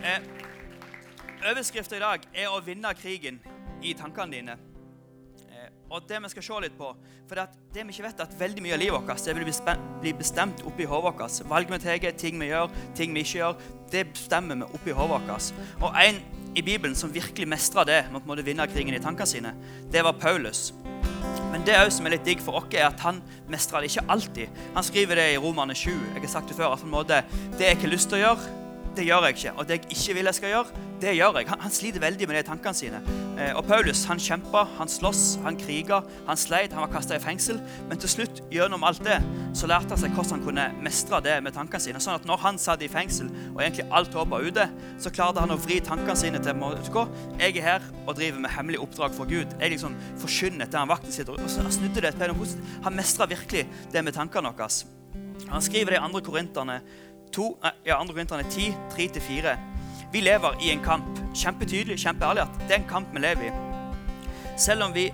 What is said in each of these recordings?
Eh, Overskriften i dag er 'Å vinne krigen i tankene dine'. Eh, og det vi skal se litt på, for det, det vi ikke vet er at veldig mye av livet vårt det vil bli bestemt oppi hodet vårt. Valg vi tar, ting vi gjør, ting vi ikke gjør, det bestemmer vi oppi hodet vårt. Og en i Bibelen som virkelig mestra det med å vinne krigen i tankene sine, det var Paulus. Men det som er litt digg for oss, er at han mestra det ikke alltid. Han skriver det i Romerne 7. Jeg har sagt det før, at på en måte, Det jeg har lyst til å gjøre, det gjør jeg ikke. Og det jeg ikke vil jeg skal gjøre, det gjør jeg. Han, han sliter veldig med det i tankene sine. Eh, og Paulus han kjempa, han sloss, han kriga, han sleit, han var kasta i fengsel. Men til slutt, gjennom alt det, så lærte han seg hvordan han kunne mestre det med tankene sine. Sånn at når han satt i fengsel, og egentlig alt håp var ute, så klarte han å vri tankene sine til å utgå. Jeg er her og driver med hemmelig oppdrag for Gud. Jeg liksom forkynner til han vakten sitter Og han snudde det til noe positivt. Han mestra virkelig det med tankene våre. Han skriver det i andre Korinterne 2, nei, ja, 2. Korinterne 10, 3-4. Vi lever i en kamp. Kjempetydelig, kjempeærlig at det er en kamp vi lever i. Selv om vi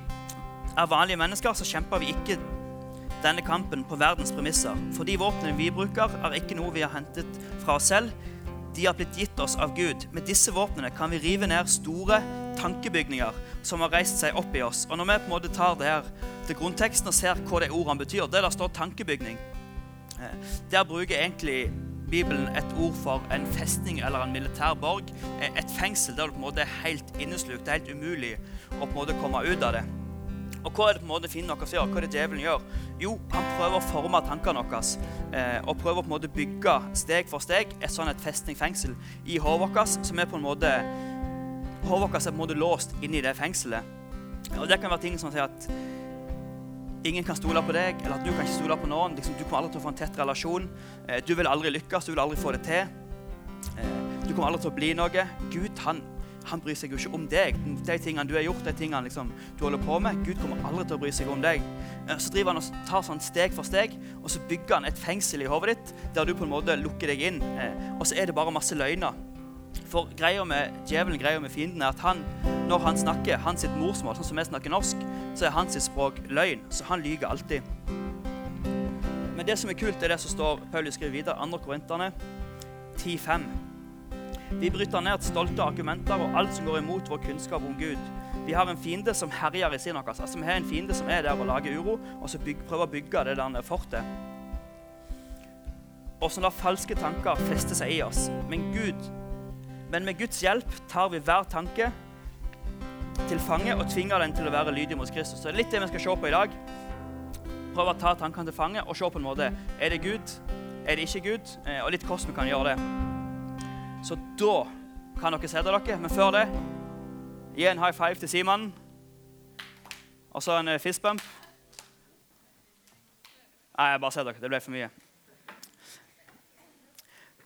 er vanlige mennesker, så kjemper vi ikke denne kampen på verdens premisser. For de våpnene vi bruker, er ikke noe vi har hentet fra oss selv. De har blitt gitt oss av Gud. Med disse våpnene kan vi rive ned store tankebygninger som har reist seg opp i oss. Og når vi på en måte tar det her til grunnteksten og ser hva det ordene betyr, det der står tankebygning. Eh, Der bruker egentlig Bibelen et ord for en festning eller en militær borg. Eh, Et fengsel der du på en måte er helt inneslukt. Det er helt umulig å på en måte komme ut av det. Og hva er det på en måte fienden vår gjør? Hva er det djevelen gjør? Jo, han prøver å forme tankene våre eh, og prøver på en måte bygge steg for steg et sånn et festning-fengsel i hodet vårt som er på en måte Hodet vårt er på en måte låst inni det fengselet. Og det kan være ting som sier at ingen kan stole på deg, eller at du kan ikke stole på noen. Liksom, du kommer aldri til å få en tett relasjon. Eh, du vil aldri lykkes, du vil aldri få det til. Eh, du kommer aldri til å bli noe. Gud han, han bryr seg jo ikke om deg. De tingene du har gjort, de tingene liksom, du holder på med. Gud kommer aldri til å bry seg om deg. Eh, så driver han og tar sånn steg for steg, og så bygger han et fengsel i hodet ditt der du på en måte lukker deg inn. Og så er det bare masse løgner. For greia med djevelen, greia med fienden, er at han, når han snakker hans sitt morsmål, sånn som vi snakker norsk, så er hans språk løgn. Så han lyver alltid. Men det som er kult, er det som står Paulus skriver videre, 2. Korinterne 10,5. Vi bryter ned stolte argumenter og alt som går imot vår kunnskap om Gud. Vi har en fiende som herjer i sin vårt. Altså, vi har en fiende som er der og lager uro, og bygg, prøver å bygge det der fortet. Og så lar falske tanker feste seg i oss. Men Gud men med Guds hjelp tar vi hver tanke til fange og tvinger den til å være lydig mot Kristus. Så det er litt det vi skal se på i dag. Prøve å ta tankene til fange og se på en måte. Er det Gud? Er det ikke Gud? Eh, Og litt hvordan vi kan gjøre det. Så da kan dere sette dere. Men før det, gi en high five til Simon. Og så en eh, fist bump. Nei, jeg bare setter dere. Det ble for mye.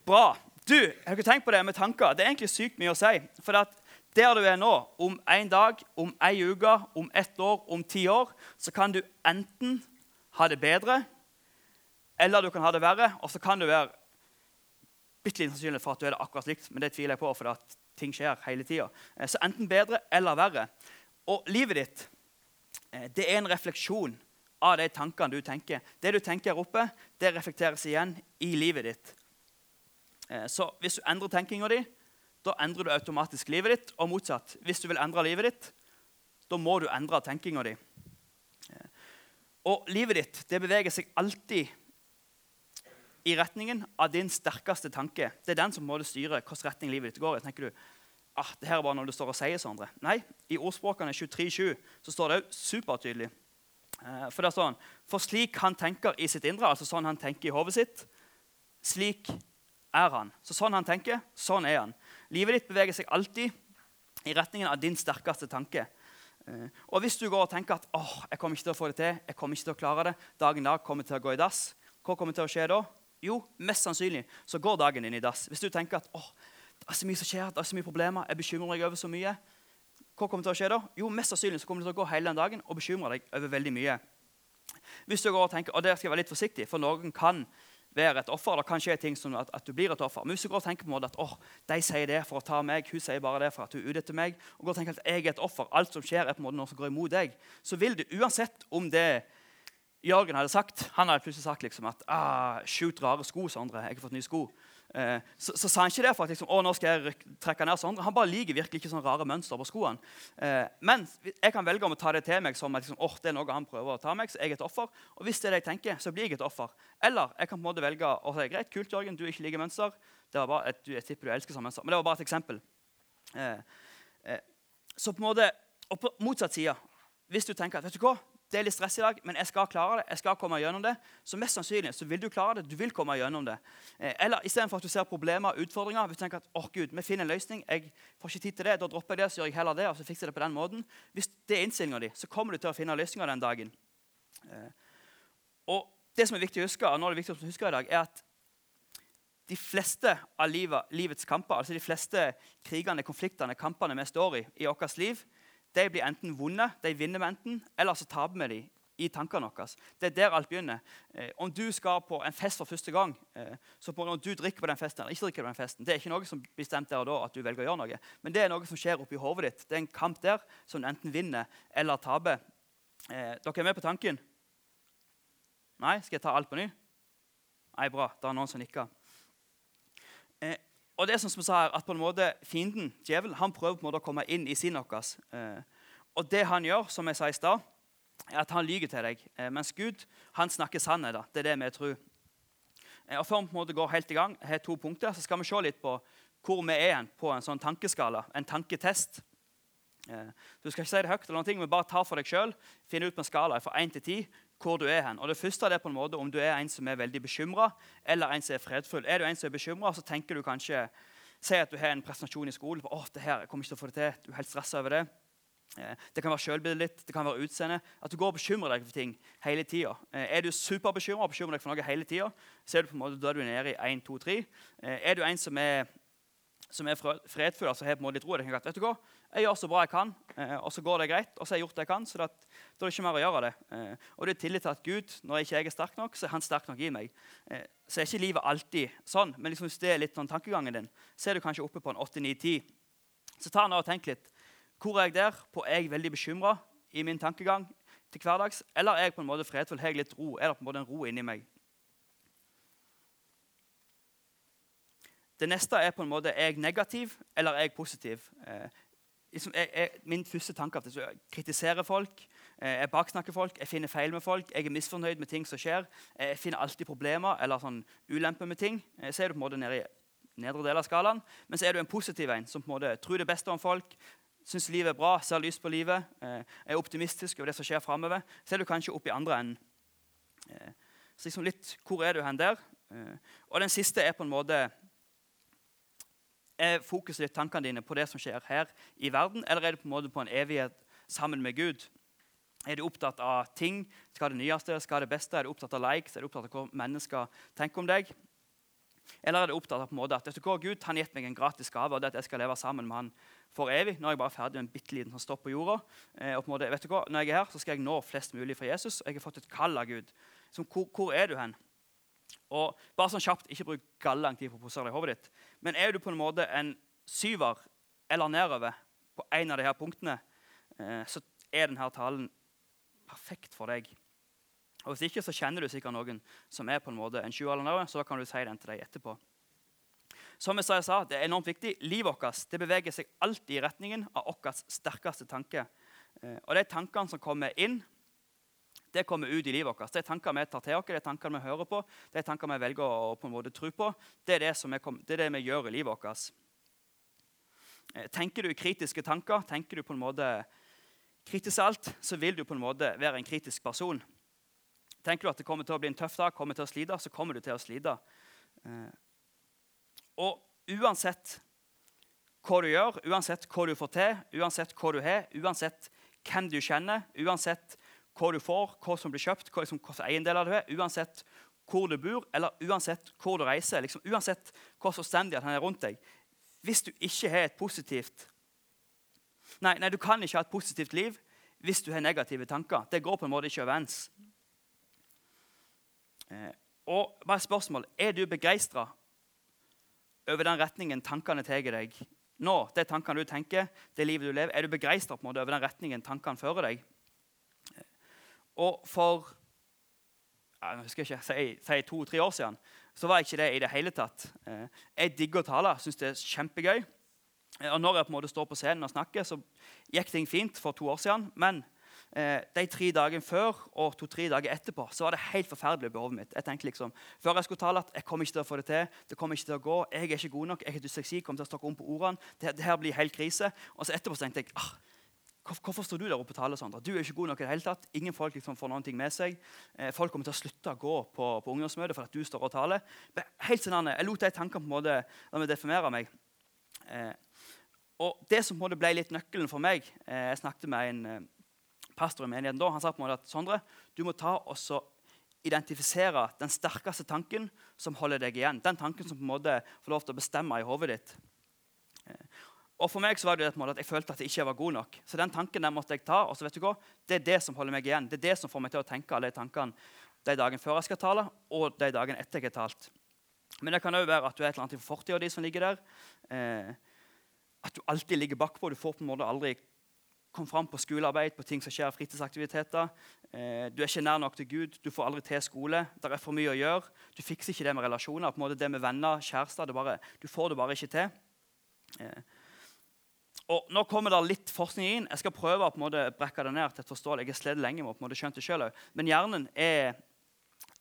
Bra. Du, har dere tenkt på det med tanker? Det er egentlig sykt mye å si. For at der du er nå, om en dag, om ei uke, om ett år, om ti år, så kan du enten ha det bedre, eller du kan ha det verre. Og så kan du være bitte litt sannsynlig for at du er det akkurat likt, men det tviler jeg på, for at ting skjer hele tida. Så enten bedre eller verre. Og livet ditt, eh, det er en refleksjon av de tankene du tenker. Det du tenker her oppe, det reflekteres igjen i livet ditt. Eh, Så hvis du endrer tenkinga di, da endrer du automatisk livet ditt. Og motsatt. Hvis du vil endre livet ditt, da må du endre tenkinga di. Eh, Og livet ditt det beveger seg alltid i retningen av din sterkeste tanke. Det er den som må styre hvilken retning livet ditt går i. tenker du, ah, det her er bare når du står og sier sånn. Nei, i ordspråkene 23.7 så står det òg supertydelig. Eh, For det er sånn, for slik han tenker i sitt indre, altså sånn han tenker i hodet sitt, slik er han. Så sånn han tenker, sånn er han. Livet ditt beveger seg alltid i retningen av din sterkeste tanke. Eh, Og hvis du går og tenker at åh, jeg kommer ikke til å få det til, jeg kommer ikke til å klare det, dagen dag kommer til å gå i dass, hva kommer til å skje da? Jo, mest sannsynlig så går dagen din i dass. Hvis du tenker at åh, det er så mye som skjer, det er så mye problemer, jeg bekymrer meg over så mye, hva kommer til å skje da? Jo, mest sannsynlig så kommer du til å gå hele den dagen og bekymre deg over veldig mye. Hvis du går og tenker, og der skal jeg være litt forsiktig, for noen kan være et offer. Det kan skje ting som at, at du blir et offer. Og tenker på en måte at oh, de sier det for å ta meg, hun sier bare det for at hun er ute etter meg, og går og tenker at jeg er et offer, alt som skjer er på en måte noe som går imot deg, så vil du uansett om det Jørgen hadde sagt, han hadde plutselig sagt liksom at ah, 'Sjukt rare sko, Sondre. Jeg har fått nye sko.' Eh, så, så, sa han ikke det for at liksom, å, nå skal jeg trekke ned sånn. Han bare liker virkelig ikke sånne rare mønster på skoene. Eh, men jeg kan velge om å ta det til meg som liksom, oh, det er noe han prøver å ta meg, så jeg er et offer. Og hvis det er det jeg tenker, så blir jeg et offer. Eller jeg kan på en måte velge å si greit, kult, Jørgen, du ikke liker mønster. Det var bare et, jeg tipper du elsker sånne mønster, men det var bare et eksempel. Eh, eh, så på en måte, og på motsatt side, hvis du tenker at vet du hva, det er litt stress i dag, men jeg skal klare det. jeg skal komme gjennom det, Så mest sannsynlig så vil du klare det. Du vil komme gjennom det. Eh, eller istedenfor at du ser problemer og utfordringer, hvis du tenker at oh, Gud, vi finner en løsning, jeg får ikke tid til det, da dropper jeg det, så gjør jeg heller det, og så fikser jeg det på den måten. Hvis det er innstillinga di, så kommer du til å finne løsninger den dagen. Eh, og det som er viktig å huske, og nå er det viktig å huske i dag, er at de fleste av livet, livets kamper, altså de fleste krigene, konfliktene, kampene vi står i i vårt liv, de blir enten vonde, de vinner vi enten, eller så taper vi dem i tankene våre. Det er der alt begynner. Eh, om du skal på en fest for første gang, eh, så når du drikker på den festen eller ikke drikker på den festen, det er ikke noe som bestemt der og da at du velger å gjøre noe. Men det er noe som skjer oppi hodet ditt. Det er en kamp der som du enten vinner eller taper. Eh, dere er med på tanken? Nei? Skal jeg ta alt på ny? Nei, bra. Det er noen som nikker. Og det er som vi sa her, at på en måte Fienden, djevelen, han prøver på en måte å komme inn i sinnet vårt. Eh, og det han gjør, som jeg sa i stad, er at han lyver til deg. Eh, mens Gud han snakker sannhet. Det er det vi tror. Eh, og Før vi på en måte går helt i gang, jeg har to punkter, så skal vi se litt på hvor vi er på en sånn tankeskala, en tanketest. Du skal ikke si det høyt, eller noen ting, men bare ta for deg sjøl. Finn ut på en skala fra 1 til 10 hvor du er hen. Og det første er på en måte om du er en som er veldig bekymra, eller en som er fredfull. Er du en som er bekymra, så tenker du kanskje Si at du har en presentasjon i skolen. åh, det her, jeg kommer ikke til å få det til. Du er helt stressa over det. Eh, det kan være sjølbildet ditt, det kan være utseende. At du går og bekymrer deg for ting hele tida. Eh, er du superbekymra og bekymrer deg for noe hele tida, så er du på en måte, da er du nede i 1, 2, 3. Er du en som er som er fredfull, altså har på en måte litt ro. Det kan vet du hva, Jeg gjør så bra jeg kan, eh, og så går det greit. Og så har jeg gjort det jeg kan, så da er det ikke mer å gjøre det. Eh, og det er tillit til at Gud, når jeg ikke er sterk nok, så er han sterk nok i meg. Eh, så er ikke livet alltid sånn, men liksom hvis det er litt sånn tankegangen din, så er du kanskje oppe på en 8-9-10. Så ta nå og tenk litt. Hvor er jeg der? På Er jeg veldig bekymra i min tankegang til hverdags? Eller er jeg på en måte fredfull? Har jeg litt ro? Er det på en måte en ro inni meg? Det neste er på en måte er jeg negativ eller er jeg positiv. Eh, liksom, jeg, jeg, min første tanke er at jeg kritiserer folk, eh, jeg baksnakker folk, jeg finner feil med folk, jeg er misfornøyd med ting som skjer. Eh, jeg finner alltid problemer eller sånn ulemper med ting. Eh, så er du på en måte nede i nedre del av skalaen. Men så er du en positiv en som på en måte tror det beste om folk, syns livet er bra, ser lyst på livet, er optimistisk over det som skjer framover. Så er du kanskje oppe i andre enden. Så liksom litt, Hvor er du hen der? og den siste er på en måte er fokuset ditt, tankene dine, på det som skjer her i verden, eller er det på en måte på en evighet sammen med Gud? Er du opptatt av ting? Skal det nyeste? Skal det beste? Er du opptatt av likes? Er du opptatt av hva mennesker tenker om deg? Eller er du opptatt av på en måte at vet du hva, Gud han gitt meg en gratis gave, og det at jeg skal leve sammen med han for evig? Nå er jeg bare ferdig med en bitte liten sånn stopp på jorda. Eh, og på en måte, vet du hva, Når jeg er her, så skal jeg nå flest mulig for Jesus. Jeg har fått et kall av Gud. Så hvor, hvor er du hen? Og bare sånn kjapt, Ikke bruk lang tid på å posere i hodet ditt. Men er du på en måte en syver eller nedover på en av disse punktene, eh, så er denne talen perfekt for deg. Og Hvis ikke så kjenner du sikkert noen som er på en måte en sjuer eller nedover, så da kan du si den til deg etterpå. Som jeg sa, Det er enormt viktig. Livet vårt beveger seg alltid i retningen av vår sterkeste tanke. Eh, og de tankene som kommer inn, det kommer ut i livet vårt. Er tanker vi tar til oss, det er tanker vi hører på, det er tanker vi velger å på en måte tro på. Det er det, kom, det, er det vi gjør i livet vårt. Eh, tenker du kritiske tanker, tenker du på en måte kritisk alt, så vil du på en måte være en kritisk person. Tenker du at det kommer til å bli en tøff dag, kommer til å slite, så kommer du til å slite. Eh, og uansett hva du gjør, uansett hva du får til, uansett hva du har, uansett hvem du kjenner, uansett hva du får, hva som blir kjøpt, hva, liksom, hva eiendeler du er, uansett hvor du bor, eller uansett hvor du reiser, liksom, uansett hvor omstendighet han er rundt deg. Hvis du ikke har et positivt nei, nei, du kan ikke ha et positivt liv hvis du har negative tanker. Det går på en måte ikke overens. Eh, og bare et spørsmål, Er du begeistra over den retningen tankene tar deg nå? Det tankene du tenker, det livet du lever, Er du begeistra over den retningen tankene fører deg? Og for jeg husker ikke, si, si to-tre år siden, så var jeg ikke det i det hele tatt. Eh, jeg digger å tale, syns det er kjempegøy. Og når jeg på en måte står på scenen og snakker, så gikk ting fint for to år siden. Men eh, de tre dagene før og to-tre dager etterpå så var det helt forferdelig i behovet mitt. Jeg tenkte liksom, Før jeg skulle tale at jeg kommer ikke til å få det til. det kommer ikke til å gå, Jeg er ikke god nok, jeg har dysleksi, kommer til å snakke om på ordene. Det, det, her blir helt krise. Og så etterpå så tenkte jeg ah, Hvorfor står du der oppe og taler, Sandra? Du er ikke god nok i det hele tatt. Ingen folk liksom får noen ting med seg. Eh, folk kommer til å slutte å gå på, på ungdomsmøte for at du står og taler. Helt sånn, Jeg lot de tankene på en måte la meg definere meg. Eh, og Det som på en måte ble litt nøkkelen for meg eh, Jeg snakket med en pastor i menigheten da. Han sa på en måte at Sondre, du må ta og så identifisere den sterkeste tanken som holder deg igjen. Den tanken som på en måte får lov til å bestemme i hodet ditt. Og for meg så var det et mål at jeg følte at jeg ikke var god nok. Så den tanken der måtte jeg ta. og så vet du hva, Det er det som holder meg igjen. Det er det som får meg til å tenke alle de tankene de dagene før jeg skal tale, og de dagene etter jeg har talt. Men det kan òg være at du er et eller annet i fortida di som ligger der. Eh, at du alltid ligger bakpå. Du får på en måte aldri komme fram på skolearbeid, på ting som skjer, fritidsaktiviteter. Eh, du er ikke nær nok til Gud. Du får aldri til skole. Det er for mye å gjøre. Du fikser ikke det med relasjoner. på en måte Det med venner, kjærester. Du får det bare ikke til. Eh, og Nå kommer det litt forskning inn. Jeg skal prøve å på en måte brekke det ned til et forståelig. Jeg har slitt lenge med å på en måte skjønt det selv òg. Men hjernen er,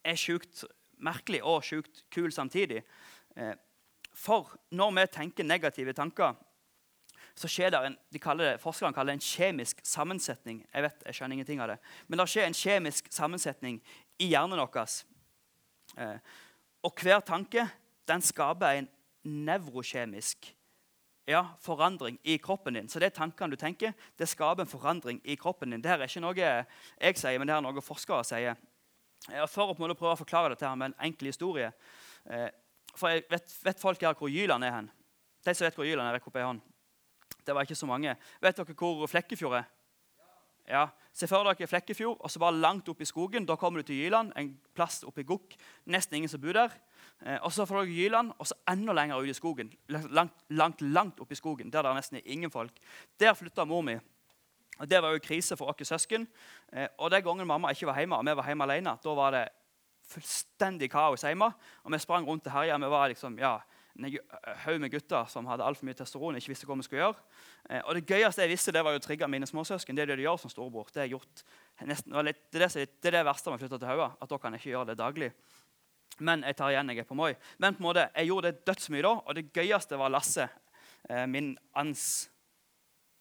er sjukt merkelig og sjukt kul samtidig. Eh, for når vi tenker negative tanker, så skjer det en, de kaller det, Forskerne kaller det en kjemisk sammensetning. Jeg vet, jeg skjønner ingenting av det. Men det skjer en kjemisk sammensetning i hjernen vår. Eh, og hver tanke den skaper en nevrokjemisk ja, forandring i kroppen din. Så det er tankene du tenker, det skaper en forandring i kroppen din. Det er ikke noe jeg sier, men det er noe forskere sier. For å prøve å forklare dette med en enkel historie eh, For jeg vet, vet folk her hvor Jyland er hen? De som vet hvor Jyland er, rekk opp ei hånd. Det var ikke så mange. Vet dere hvor Flekkefjord er? Ja, Se for dere Flekkefjord, og så bare langt opp i skogen. Da kommer du til Jyland, en plass oppe i Gokk. Nesten ingen som bor der. Eh, og så får dere Jyland, og så enda lenger ut i skogen. Langt, langt, langt opp i skogen, der det er nesten ingen folk. Der flytta mor mi. Og Det var jo krise for oss søsken. Eh, og Den gangen mamma ikke var hjemme, og vi var hjemme alene, da var det fullstendig kaos hjemme. Og vi sprang rundt og herja. Vi var liksom, ja, en haug med gutter som hadde altfor mye testosteron. ikke visste hva vi skulle gjøre. Eh, og Det gøyeste jeg visste, det var å trigge mine småsøsken. Det er det de gjør som storebror. Det er, gjort nesten, det, er det, det, er verste med å flytte til Hauga. At da kan ikke gjøre det daglig. Men jeg tar igjen jeg er på Moi. Men på en måte, jeg gjorde det dødsmye da, og det gøyeste var Lasse, eh, min ans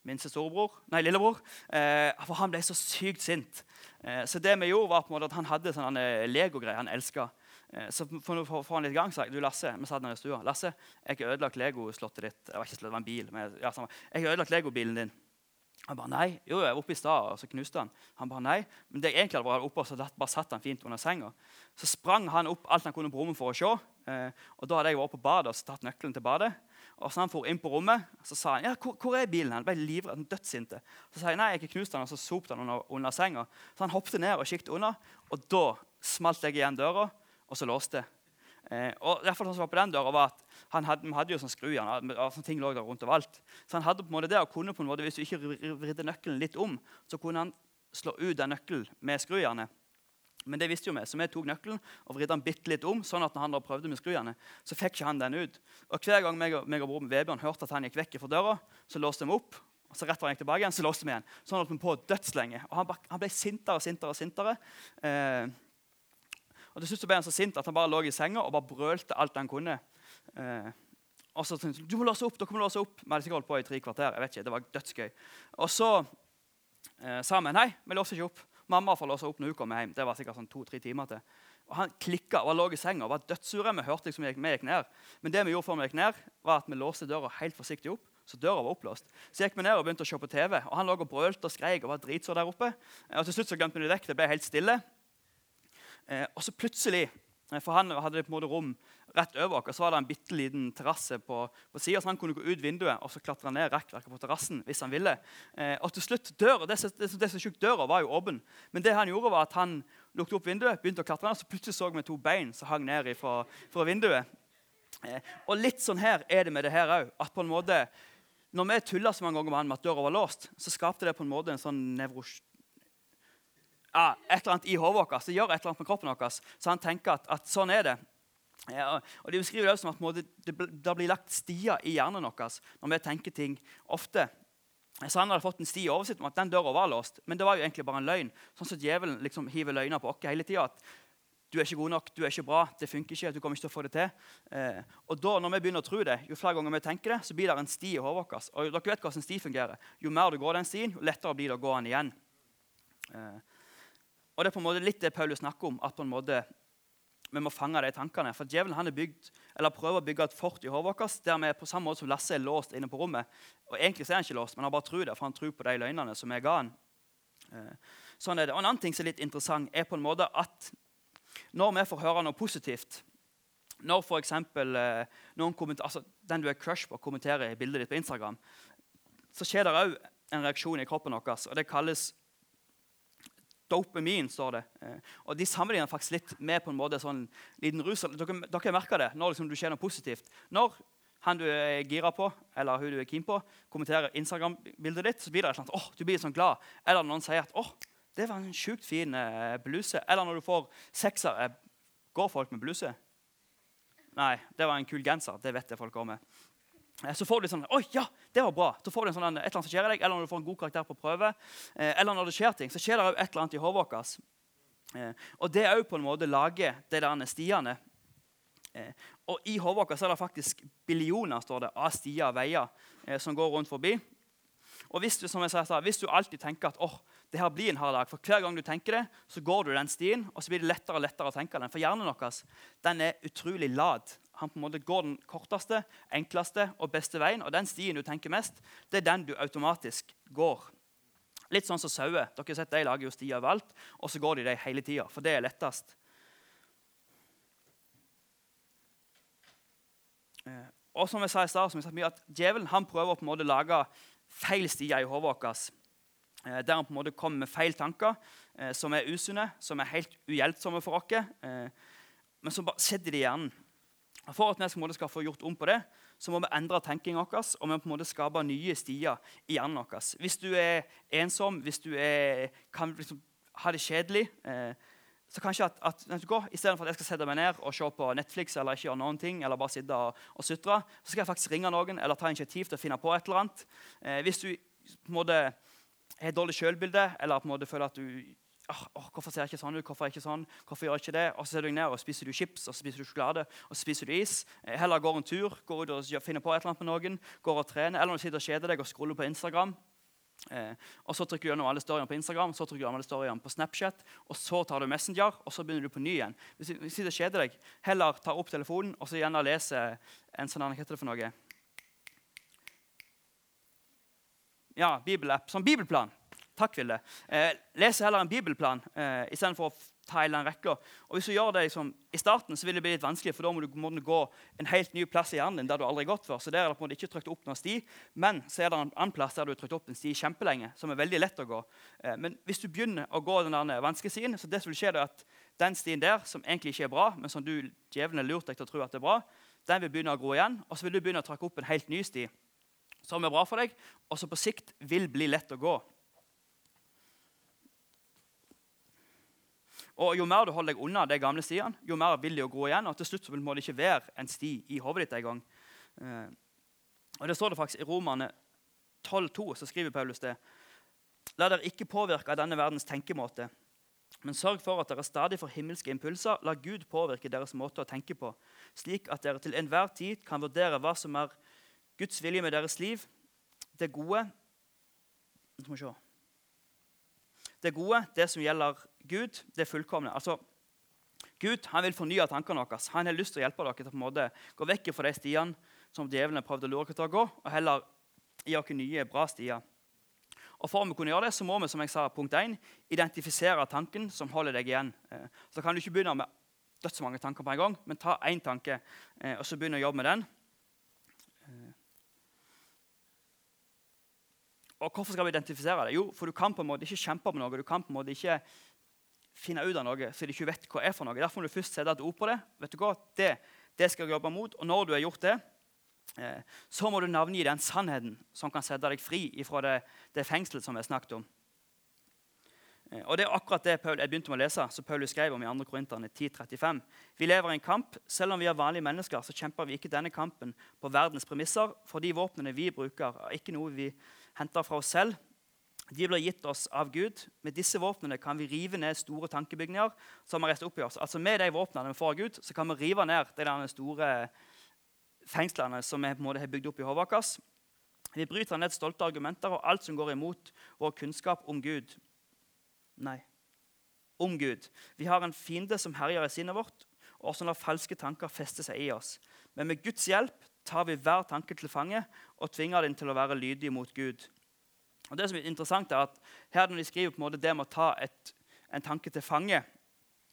minste storebror, nei, lillebror. Eh, for han ble så sykt sint. Eh, så det vi gjorde var på en måte at han hadde sånne legogreier han elska. Eh, så for å få han litt i gang sa jeg du Lasse, vi satt nede i stua, Lasse, jeg har ødelagt legoslottet ditt. Det var ikke en bil. Jeg har ødelagt legobilen din. Han bare nei. Jo, jeg var oppe i stad, og så knuste han. Han bare nei. Men det egentlig hadde vært oppe, så bare satt han fint under senga. Så sprang han opp alt han kunne på rommet for å se. Eh, og Da hadde jeg vært på badet og tatt nøkkelen til badet. Og så han for inn på rommet, så sa han ja, hvor, er bilen. Han ble livredd, dødssinte. Så sa jeg nei, jeg ikke knuste han, og så sopte han under, under senga. Så han hoppet ned og kikket under, og da smalt jeg igjen døra, og så låste jeg. Eh, og derfor som var på den døra var at han hadde, Vi hadde jo sånn skrujern. sånne ting lå der rundt overalt. Så han hadde på en måte det å kunne på en måte, Hvis du ikke vridde nøkkelen litt om, så kunne han slå ut den nøkkelen med skrujernet. Men det visste jo vi, så vi tok nøkkelen og vridde den bitte litt om. sånn at når han da prøvde med skrujernet, så fikk ikke han den ut. Og Hver gang meg og, meg og broren Vebjørn hørte at han gikk vekk fra døra, så låste vi opp. og så rett før han gikk tilbake igjen, så låste vi igjen. Sånn at vi på dødslenge. Og han, han ble sintere og sintere. og sintere. Eh, og Til slutt ble han så sint at han bare lå i senga og bare brølte alt han kunne. Eh, og så tenkte du må låse opp, dere må låse opp. Vi hadde sikkert holdt på i tre kvarter. jeg vet ikke, Det var dødsgøy. Og så eh, sa vi nei, vi låser ikke opp. Mamma får låse opp når hun kommer hjem. Det var sikkert sånn to-tre timer til. Og Han klikka og lå i senga og var dødssure. Vi hørte liksom vi gikk, vi gikk ned. Men det vi gjorde før vi gikk ned, var at vi låste døra helt forsiktig opp. Så døra var opplåst. Så gikk vi ned og begynte å se på TV. og Han lå og brølte og skreik og var dritsår der oppe. Og Til slutt så glemte vi det vekk. Det ble helt stille. Eh, og så plutselig eh, For han hadde på en måte rom rett over oss. Var det en bitte liten terrasse på, på sida, så han kunne gå ut vinduet og så klatre ned rekkverket på terrassen hvis han ville. Eh, og til slutt, døra, det, det, det så sjukt, døra var jo åpen. Men det han gjorde var at han lukket opp vinduet, begynte å klatre ned, så plutselig så vi to bein som hang ned fra, fra vinduet. Eh, og litt sånn her er det med det her òg. At på en måte, når vi tulla så mange ganger med han med at døra var låst, så skapte det på en måte en sånn nevros ja, et eller annet i hodet vårt. Det gjør et eller annet med kroppen vår. Så han tenker at, at sånn er det. Ja, og De beskriver det som at det, det blir lagt stier i hjernen vår når vi tenker ting ofte. Han hadde fått en sti i oversikt om at den døra var låst. Men det var jo egentlig bare en løgn. Sånn som djevelen liksom hiver løgner på oss hele tida. Du er ikke god nok, du er ikke bra, det funker ikke. du kommer ikke til å få det til. Eh, og da, når vi begynner å tro det, Jo flere ganger vi tenker det, så blir det en sti i hodet vårt. Og dere vet hvordan sti fungerer. Jo mer du går den stien, jo lettere blir det å gå den igjen. Eh, og Det er på en måte litt det Paulus snakker om, at på en måte vi må fange de tankene. For djevelen han er bygd, eller prøver å bygge et fort i hodet vårt der vi på samme måte som Lasse er låst inne på rommet. Og Egentlig er han ikke låst, men han bare tror det, for han tror på de løgnene som jeg ga han. Eh, sånn er det. Og En annen ting som er litt interessant, er på en måte at når vi får høre noe positivt Når f.eks. kommenter, altså, den du er crush på, kommenterer bildet ditt på Instagram, så skjer det òg en reaksjon i kroppen vår. og Det kalles dopamin. står det. Eh, og De sammenligner faktisk litt med på en måte sånn liten rus. Dere, dere merker det når liksom, du skjer noe positivt. Når han du er gira på, eller hun du er keen på, kommenterer Instagram-bildet ditt, så blir det sånn, oh, du blir sånn glad. Eller noen sier at oh, det var en sjukt fin eh, bluse. Eller når du får sekser. Eh, går folk med bluse? Nei, det var en kul genser. Det vet jeg folk går med. Eh, så får du sånn Oi, ja, det var bra. Så får du sånn, et eller annet som skjer i deg, eller når du får en god karakter på prøve. Eh, eller når det skjer ting, så skjer det et eller annet i hodet vårt. Eh, og det òg på en måte lager de der stiene. Og i hodet vårt er det faktisk billioner står det, av stier og veier som går rundt forbi. Og hvis du, som jeg sa, hvis du alltid tenker at oh, det her blir en hard dag, for hver gang du tenker det, så går du den stien, og så blir det lettere og lettere å tenke den. For hjernen vår den er utrolig lad. Han på en måte går den korteste, enkleste og beste veien. Og den stien du tenker mest, det er den du automatisk går. Litt sånn som sauer. Dere har sett De lager jo stier overalt, og så går de dem hele tida, for det er lettest. Eh, og som jeg sa i stad, at Djevelen han prøver på en måte å lage feil stier i hodet vårt. Eh, der han på en måte kommer med feil tanker eh, som er usunne, som er helt uhjelpsomme for oss. Men som bare sitter i hjernen. For at vi skal få gjort om på det, så må vi endre tenkingen vår og vi må på en måte skape nye stier i hjernen vår. Hvis du er ensom, hvis du er, kan liksom ha det kjedelig eh, så kanskje at, at Istedenfor at jeg skal sette meg ned og se på Netflix eller ikke gjøre noen ting, eller bare sitte og, og sutre, så skal jeg faktisk ringe noen eller ta initiativ til å finne på et eller annet. Eh, hvis du på en måte har dårlig sjølbilde eller på en måte føler at du oh, oh, hvorfor ser jeg ikke sånn ut? Hvorfor er jeg ikke sånn? Hvorfor gjør jeg ikke det? Og så ser du ned og spiser du chips og spiser du sjokolade og spiser du is. Eh, heller går en tur, går ut og finner på et eller annet med noen, går og trener, eller når du sitter og kjeder deg og scroller på Instagram. Eh, og Så trykker du gjennom alle storyene på Instagram, så trykker du gjennom alle storyene på Snapchat, og så tar du Messenger, og så begynner du på ny igjen. Hvis sitter og kjeder deg, heller ta opp telefonen og så gjerne lese en sånn hva heter det for noe? Ja, bibelapp. Sånn bibelplan. Takk, Vilde. Eh, leser heller en bibelplan eh, istedenfor å ta hele den rekka. Og hvis du gjør det liksom, I starten så vil det bli litt vanskelig, for da må du, må gå en helt ny plass i hjernen din der du aldri har gått før. Så der er det på en måte ikke trykt opp noen sti, men så er det en annen plass der du har trykt opp en sti kjempelenge, som er veldig lett å gå. Eh, men hvis du begynner å gå den der vanskelige stien, så det som vil skje er at den stien der, som egentlig ikke er bra, men som du djevelen har lurt deg til å tro at det er bra, den vil begynne å gro igjen, og så vil du begynne å trykke opp en helt ny sti som er bra for deg, og som på sikt vil bli lett å gå. Og Jo mer du holder deg unna de gamle stiene, jo mer vil de gro igjen. og Til slutt må det ikke være en sti i hodet ditt engang. Eh, og det står det faktisk i Romerne 12,2, så skriver Paulus det. La dere ikke påvirke av denne verdens tenkemåte, men sørg for at dere stadig får himmelske impulser. La Gud påvirke deres måte å tenke på, slik at dere til enhver tid kan vurdere hva som er Guds vilje med deres liv, det gode Det gode, det som gjelder Gud, det fullkomne. Altså, Gud han vil fornye tankene våre. Han har lyst til å hjelpe dere til å på en måte gå vekk fra de stiene som djevelen har prøvd å lure dere til å gå, og heller gi dere nye, bra stier. Og For å kunne gjøre det, så må vi som jeg sa, punkt 1, identifisere tanken som holder deg igjen. Eh, så kan du ikke begynne med dødsmange tanker på en gang, men ta én tanke eh, og så begynne å jobbe med den. Og Hvorfor skal vi identifisere det? Jo, for Du kan på en måte ikke kjempe med noe. Du kan på en måte ikke finne ut av noe så du ikke vet hva er for noe. Derfor må du først sette et ord på det. Vet du hva? Det, det skal jeg jobbe mot. Og når du har gjort det, eh, så må du navngi den sannheten som kan sette deg fri fra det, det fengselet som vi har snakket om. Eh, og Det er akkurat det Paul, jeg begynte med å lese, som Paulus skrev om i 2. Korinterne 10.35. Vi lever i en kamp. Selv om vi er vanlige mennesker, så kjemper vi ikke denne kampen på verdens premisser. For de våpnene vi bruker, er ikke noe vi henter fra oss selv. De blir gitt oss av Gud. Med disse våpnene kan vi rive ned store tankebygninger. som har opp i oss. Altså Med de våpnene vi får av Gud, så kan vi rive ned de store fengslene som vi på en måte har bygd opp i hodet vårt. Vi bryter ned stolte argumenter og alt som går imot vår kunnskap om Gud. Nei, om Gud. Vi har en fiende som herjer i sinnet vårt, og som lar falske tanker feste seg i oss. Men med Guds hjelp tar vi hver tanke til fange og tvinger den til å være lydig mot Gud. Og det som er interessant er at her Når de skriver på en måte det med å ta et, en tanke til fange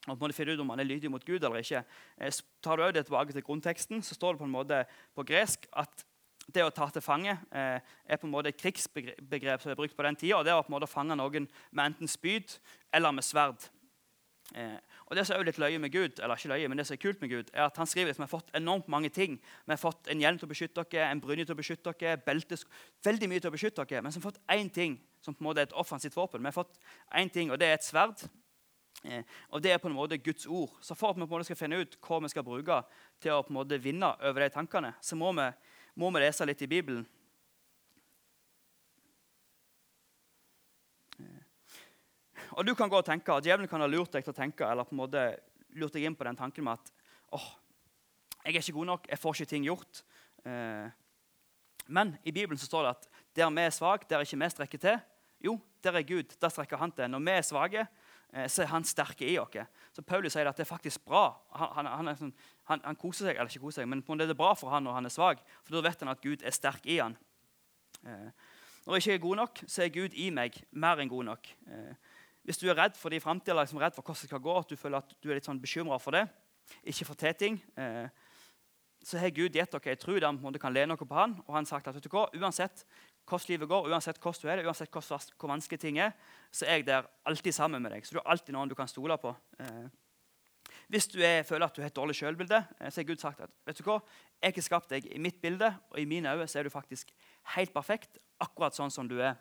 og på en måte finne ut om man er lydig mot Gud eller ikke, eh, tar du også det tilbake til grunnteksten, så står det på en måte på gresk at det å ta til fange eh, er på en måte et krigsbegrep som er brukt på den tida. Det var på en måte å fange noen med enten spyd eller med sverd. Eh, og Det som er litt løye med Gud, eller ikke løye, men det som er kult med Gud, er at han skriver at vi har fått enormt mange ting. Vi har fått en hjelm til å beskytte dere, en brynje til å beskytte dere, belte, veldig mye til å beskytte dere. Men så har vi fått én ting som på en måte er et offensivt våpen. Vi har fått én ting, og det er et sverd. Eh, og Det er på en måte Guds ord. Så For at vi på en måte skal finne ut hva vi skal bruke til å på en måte vinne over de tankene, så må vi må vi lese litt i Bibelen. Og du kan gå og tenke, og Djevelen kan ha lurt deg til å tenke, eller på en måte lurt deg inn på den tanken med at åh, jeg er ikke god nok, jeg får ikke ting gjort. Eh, men i Bibelen så står det at der vi er svake, der ikke vi strekker til, jo, der er Gud. Der strekker han til. Når vi er svake, Eh, så er han sterke i oss. Så Paulus sier at det er faktisk bra. Han, han, sånn, han, han koser seg, eller ikke koser seg, men det er bra for han når han er svak, for da vet han at Gud er sterk i han. Eh, når jeg ikke er god nok, så er Gud i meg mer enn god nok. Eh, hvis du er redd for det i framtida, liksom redd for hvordan det skal gå, at du føler at du er litt sånn bekymra for det, ikke for ting, så har Gud gitt dere en tro der du kan lene dere på han, og han har sagt at vet du hva, uansett hvordan livet går, uansett hvordan du er uansett hvor vanskelig ting er, så er jeg der alltid sammen med deg. Så du har alltid noen du kan stole på. Eh, hvis du er, føler at du har et dårlig sjølbilde, eh, så har Gud sagt at vet du hva, jeg har skapt deg i mitt bilde, og i mine øyne så er du faktisk helt perfekt, akkurat sånn som du er.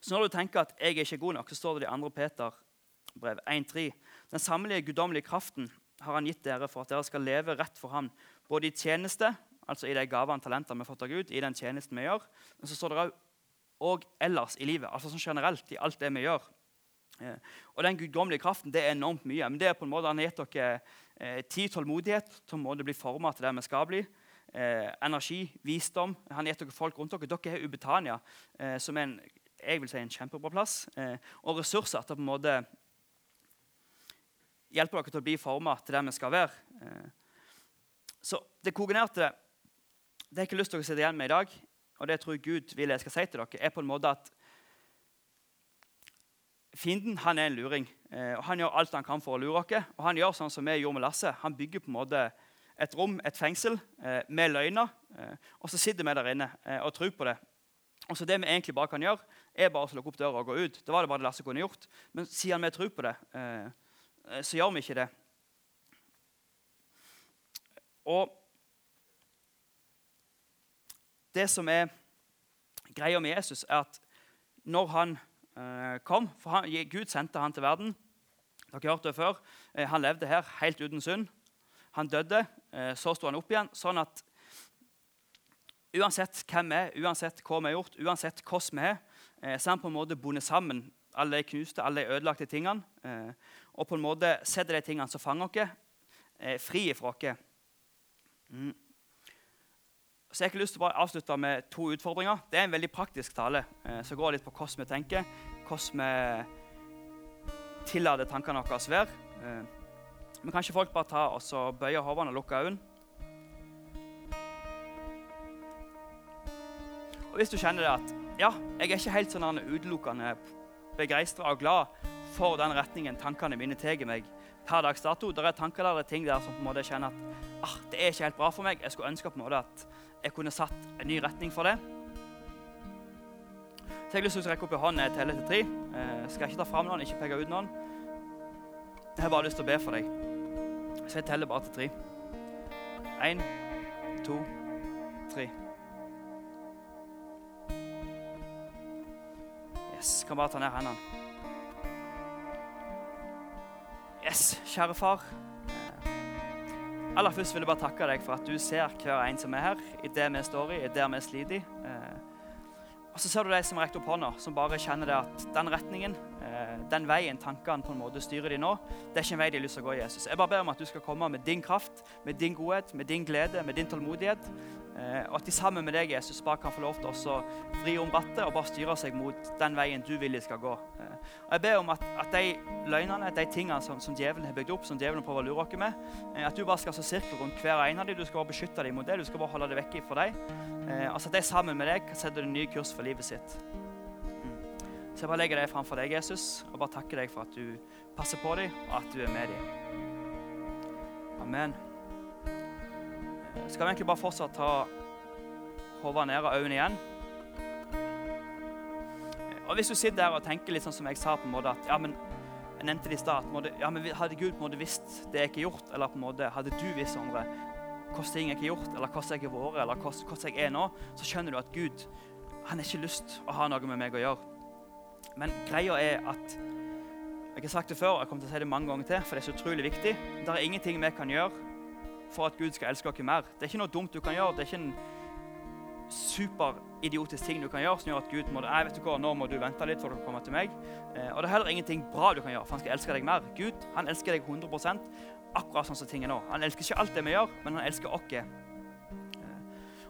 Så når du tenker at jeg er ikke god nok, så står det i 2. Peter brev 1.3. Den sammelige guddommelige kraften har han gitt dere for at dere skal leve rett for ham, både i tjeneste altså i de gavene og talentene vi har fått av Gud, i den tjenesten vi gjør. Men så står det òg ellers i livet, altså sånn generelt i alt det vi gjør. Eh, og Den guddommelige kraften det er enormt mye. men det er på en måte Han har gitt dere eh, tid, tålmodighet til å bli formet til det vi skal bli. Eh, energi, visdom. Han har gitt dere folk rundt dere. Dere har Ubetania, som er en, jeg vil si en kjempebra plass. Eh, og ressurser til å på en måte hjelpe dere til å bli formet til der vi skal være. Eh, så det kogenerte, det har jeg ikke lyst til å sitte igjen med i dag, og det tror jeg Gud vil jeg skal si til dere, er på en måte at fienden han er en luring. Eh, og Han gjør alt han kan for å lure oss. Og han gjør sånn som vi gjorde med Lasse. Han bygger på en måte et rom, et fengsel, med løgner. Og så sitter vi der inne og tror på det. Og så Det vi egentlig bare kan gjøre, er bare å lukke opp døra og gå ut. Det var det bare Lasse kunne gjort. Men siden vi tror på det, så gjør vi ikke det. Og det som er greia med Jesus, er at når han eh, kom For han, Gud sendte han til verden. Dere har hørt det før. Eh, han levde her helt uten synd. Han døde, eh, så sto han opp igjen. sånn at uansett hvem vi er, uansett hva vi har gjort, uansett hvordan vi er, eh, så er han på en måte bundet sammen alle de knuste, alle de ødelagte tingene. Eh, og på en måte setter de tingene som fanger oss, eh, fri fra oss. Mm. Så Jeg har lyst til å avslutte med to utfordringer. Det er en veldig praktisk tale eh, som går litt på hvordan vi tenker, hvordan vi tillater tankene våre å være. Eh, men kanskje folk bare ta og så bøye hodene og lukke øynene? Og Hvis du kjenner det at ja, jeg er ikke helt sånn utelukkende begeistra og glad for den retningen tankene mine tar meg per dags dato. Det er tanker der, det er ting der som på en måte kjenner at ah, det er ikke helt bra for meg. Jeg skulle ønske på en måte at jeg kunne satt en ny retning for det. Så jeg har lyst til å rekke opp en hånd når jeg teller til tre. Jeg skal ikke ta fram noen, ikke peke ut noen. Jeg har bare lyst til å be for deg. Så jeg teller bare til tre. Én, to, tre. Yes, kan bare ta ned hendene. Yes, kjære far. Eh, aller først vil jeg bare takke deg for at du ser hver en som er her, i det vi står i, i det vi sliter i. Eh, og så ser du de som har rekt opp hånda, som bare kjenner det at den retningen, eh, den veien tankene på en måte styrer de nå, det er ikke en vei de har lyst til å gå Jesus. Jeg bare ber om at du skal komme med din kraft, med din godhet, med din glede, med din tålmodighet. Eh, og at de sammen med deg Jesus, bare kan få lov til å vri om rattet og bare styre seg mot den veien du vil de skal gå. Eh, og Jeg ber om at, at de løgnene, de tingene som, som, djevelen har bygd opp, som djevelen prøver å lure oss med, eh, at du bare skal så sirkel rundt hver ene av dem. Du skal bare beskytte dem mot det. Du skal bare holde det vekk fra dem. altså at de sammen med deg kan sette en ny kurs for livet sitt. Mm. Så jeg bare legger deg framfor deg, Jesus, og bare takker deg for at du passer på dem, og at du er med dem. Amen skal vi egentlig bare fortsatt ta hodet ned av øynene igjen. Og Hvis du sitter der og tenker litt sånn som jeg sa, på en måte at ja, men jeg nevnte det i stad, ja, men hadde Gud på en måte visst det jeg ikke har gjort, eller på en måte hadde du visst andre, hvordan ting jeg ikke har gjort, eller hvordan jeg har vært, eller hvordan jeg er nå, så skjønner du at Gud han har ikke lyst å ha noe med meg å gjøre. Men greia er at Jeg har sagt det før, og jeg kommer til å si det mange ganger til, for det er så utrolig viktig. Det er ingenting vi kan gjøre for at Gud skal elske oss mer. Det er ikke noe dumt du kan gjøre. Det er ikke en superidiotisk ting du kan gjøre som gjør at Gud må Nei, vet du hva, nå må du vente litt før du kommer til meg. Eh, og det er heller ingenting bra du kan gjøre, for han skal elske deg mer. Gud han elsker deg 100% akkurat sånn som ting er nå. Han elsker ikke alt det vi gjør, men han elsker oss. Eh,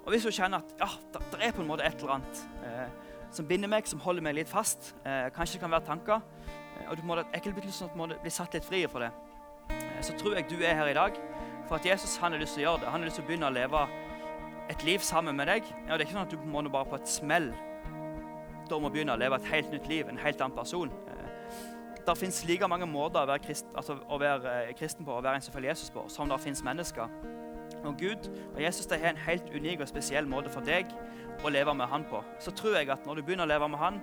og hvis du kjenner at ja, det er på en måte et eller annet eh, som binder meg, som holder meg litt fast, eh, kanskje det kan være tanker, og du må, jeg kan bli satt litt fri for det, så tror jeg du er her i dag for at Jesus han har lyst til å gjøre det. Han har lyst til å begynne å leve et liv sammen med deg. Ja, det er ikke sånn at du må bare på et smell da må begynne å leve et helt nytt liv, en helt annen person. Eh, det fins like mange måter å være, krist, altså å være eh, kristen på og være en som følger Jesus på, som det fins mennesker. Og Gud og Jesus de har en helt unik og spesiell måte for deg å leve med Han på. Så tror jeg at når du begynner å leve med Han,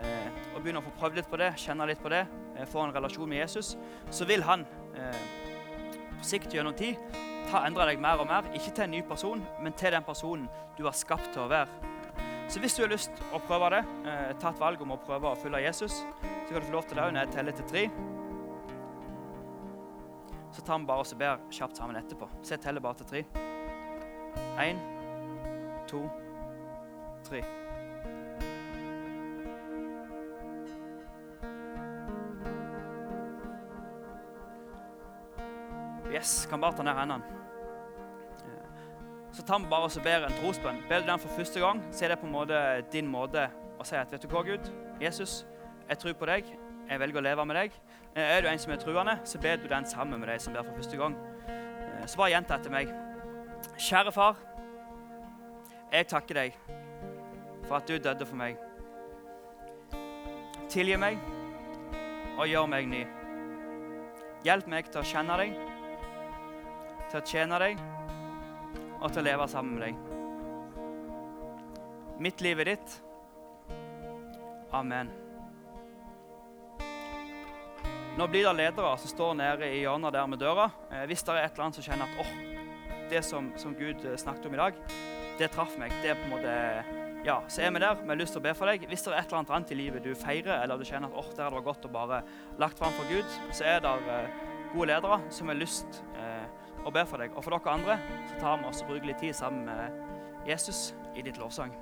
eh, og begynner å få prøvd litt på det, kjenne litt på det, få en relasjon med Jesus, så vil Han på sikt gjennom tid ta endre deg mer og mer. Ikke til en ny person, men til den personen du har skapt til å være. Så hvis du har lyst å prøve det, eh, ta et valg om å prøve å følge Jesus, så kan du få lov til det når jeg teller til tre. Så tar vi bare oss og ber kjapt sammen etterpå. Så jeg teller bare til tre. Én, to, tre. Yes, kan bare ta ned hendene. Så tar vi bare og ber en trosbønn. Ber du den for første gang, så er det på en måte din måte å si at vet du hva, Gud, Jesus, jeg tror på deg. Jeg velger å leve med deg. Eh, er du en som er truende, så ber du den sammen med deg som ber for første gang. Eh, så bare gjenta etter meg. Kjære far. Jeg takker deg for at du døde for meg. Tilgi meg og gjør meg ny. Hjelp meg til å kjenne deg til å tjene deg og til å leve sammen med deg. Mitt liv er ditt. Amen. Nå blir det ledere som står nede i hjørnet der med døra. Eh, hvis det er et eller annet som kjenner at oh, det som, som, Gud eh, snakket om i dag, det traff meg. Det er på en måte, ja, Så er vi der. Vi har lyst til å be for deg. Hvis det er et eller annet annet i livet du feirer, eller du kjenner at oh, der det var godt å bare lagt fram for Gud, så er det eh, gode ledere som har lyst eh, og ber for deg. Og for dere andre så tar vi oss og bruker litt tid sammen med Jesus i ditt lovsang.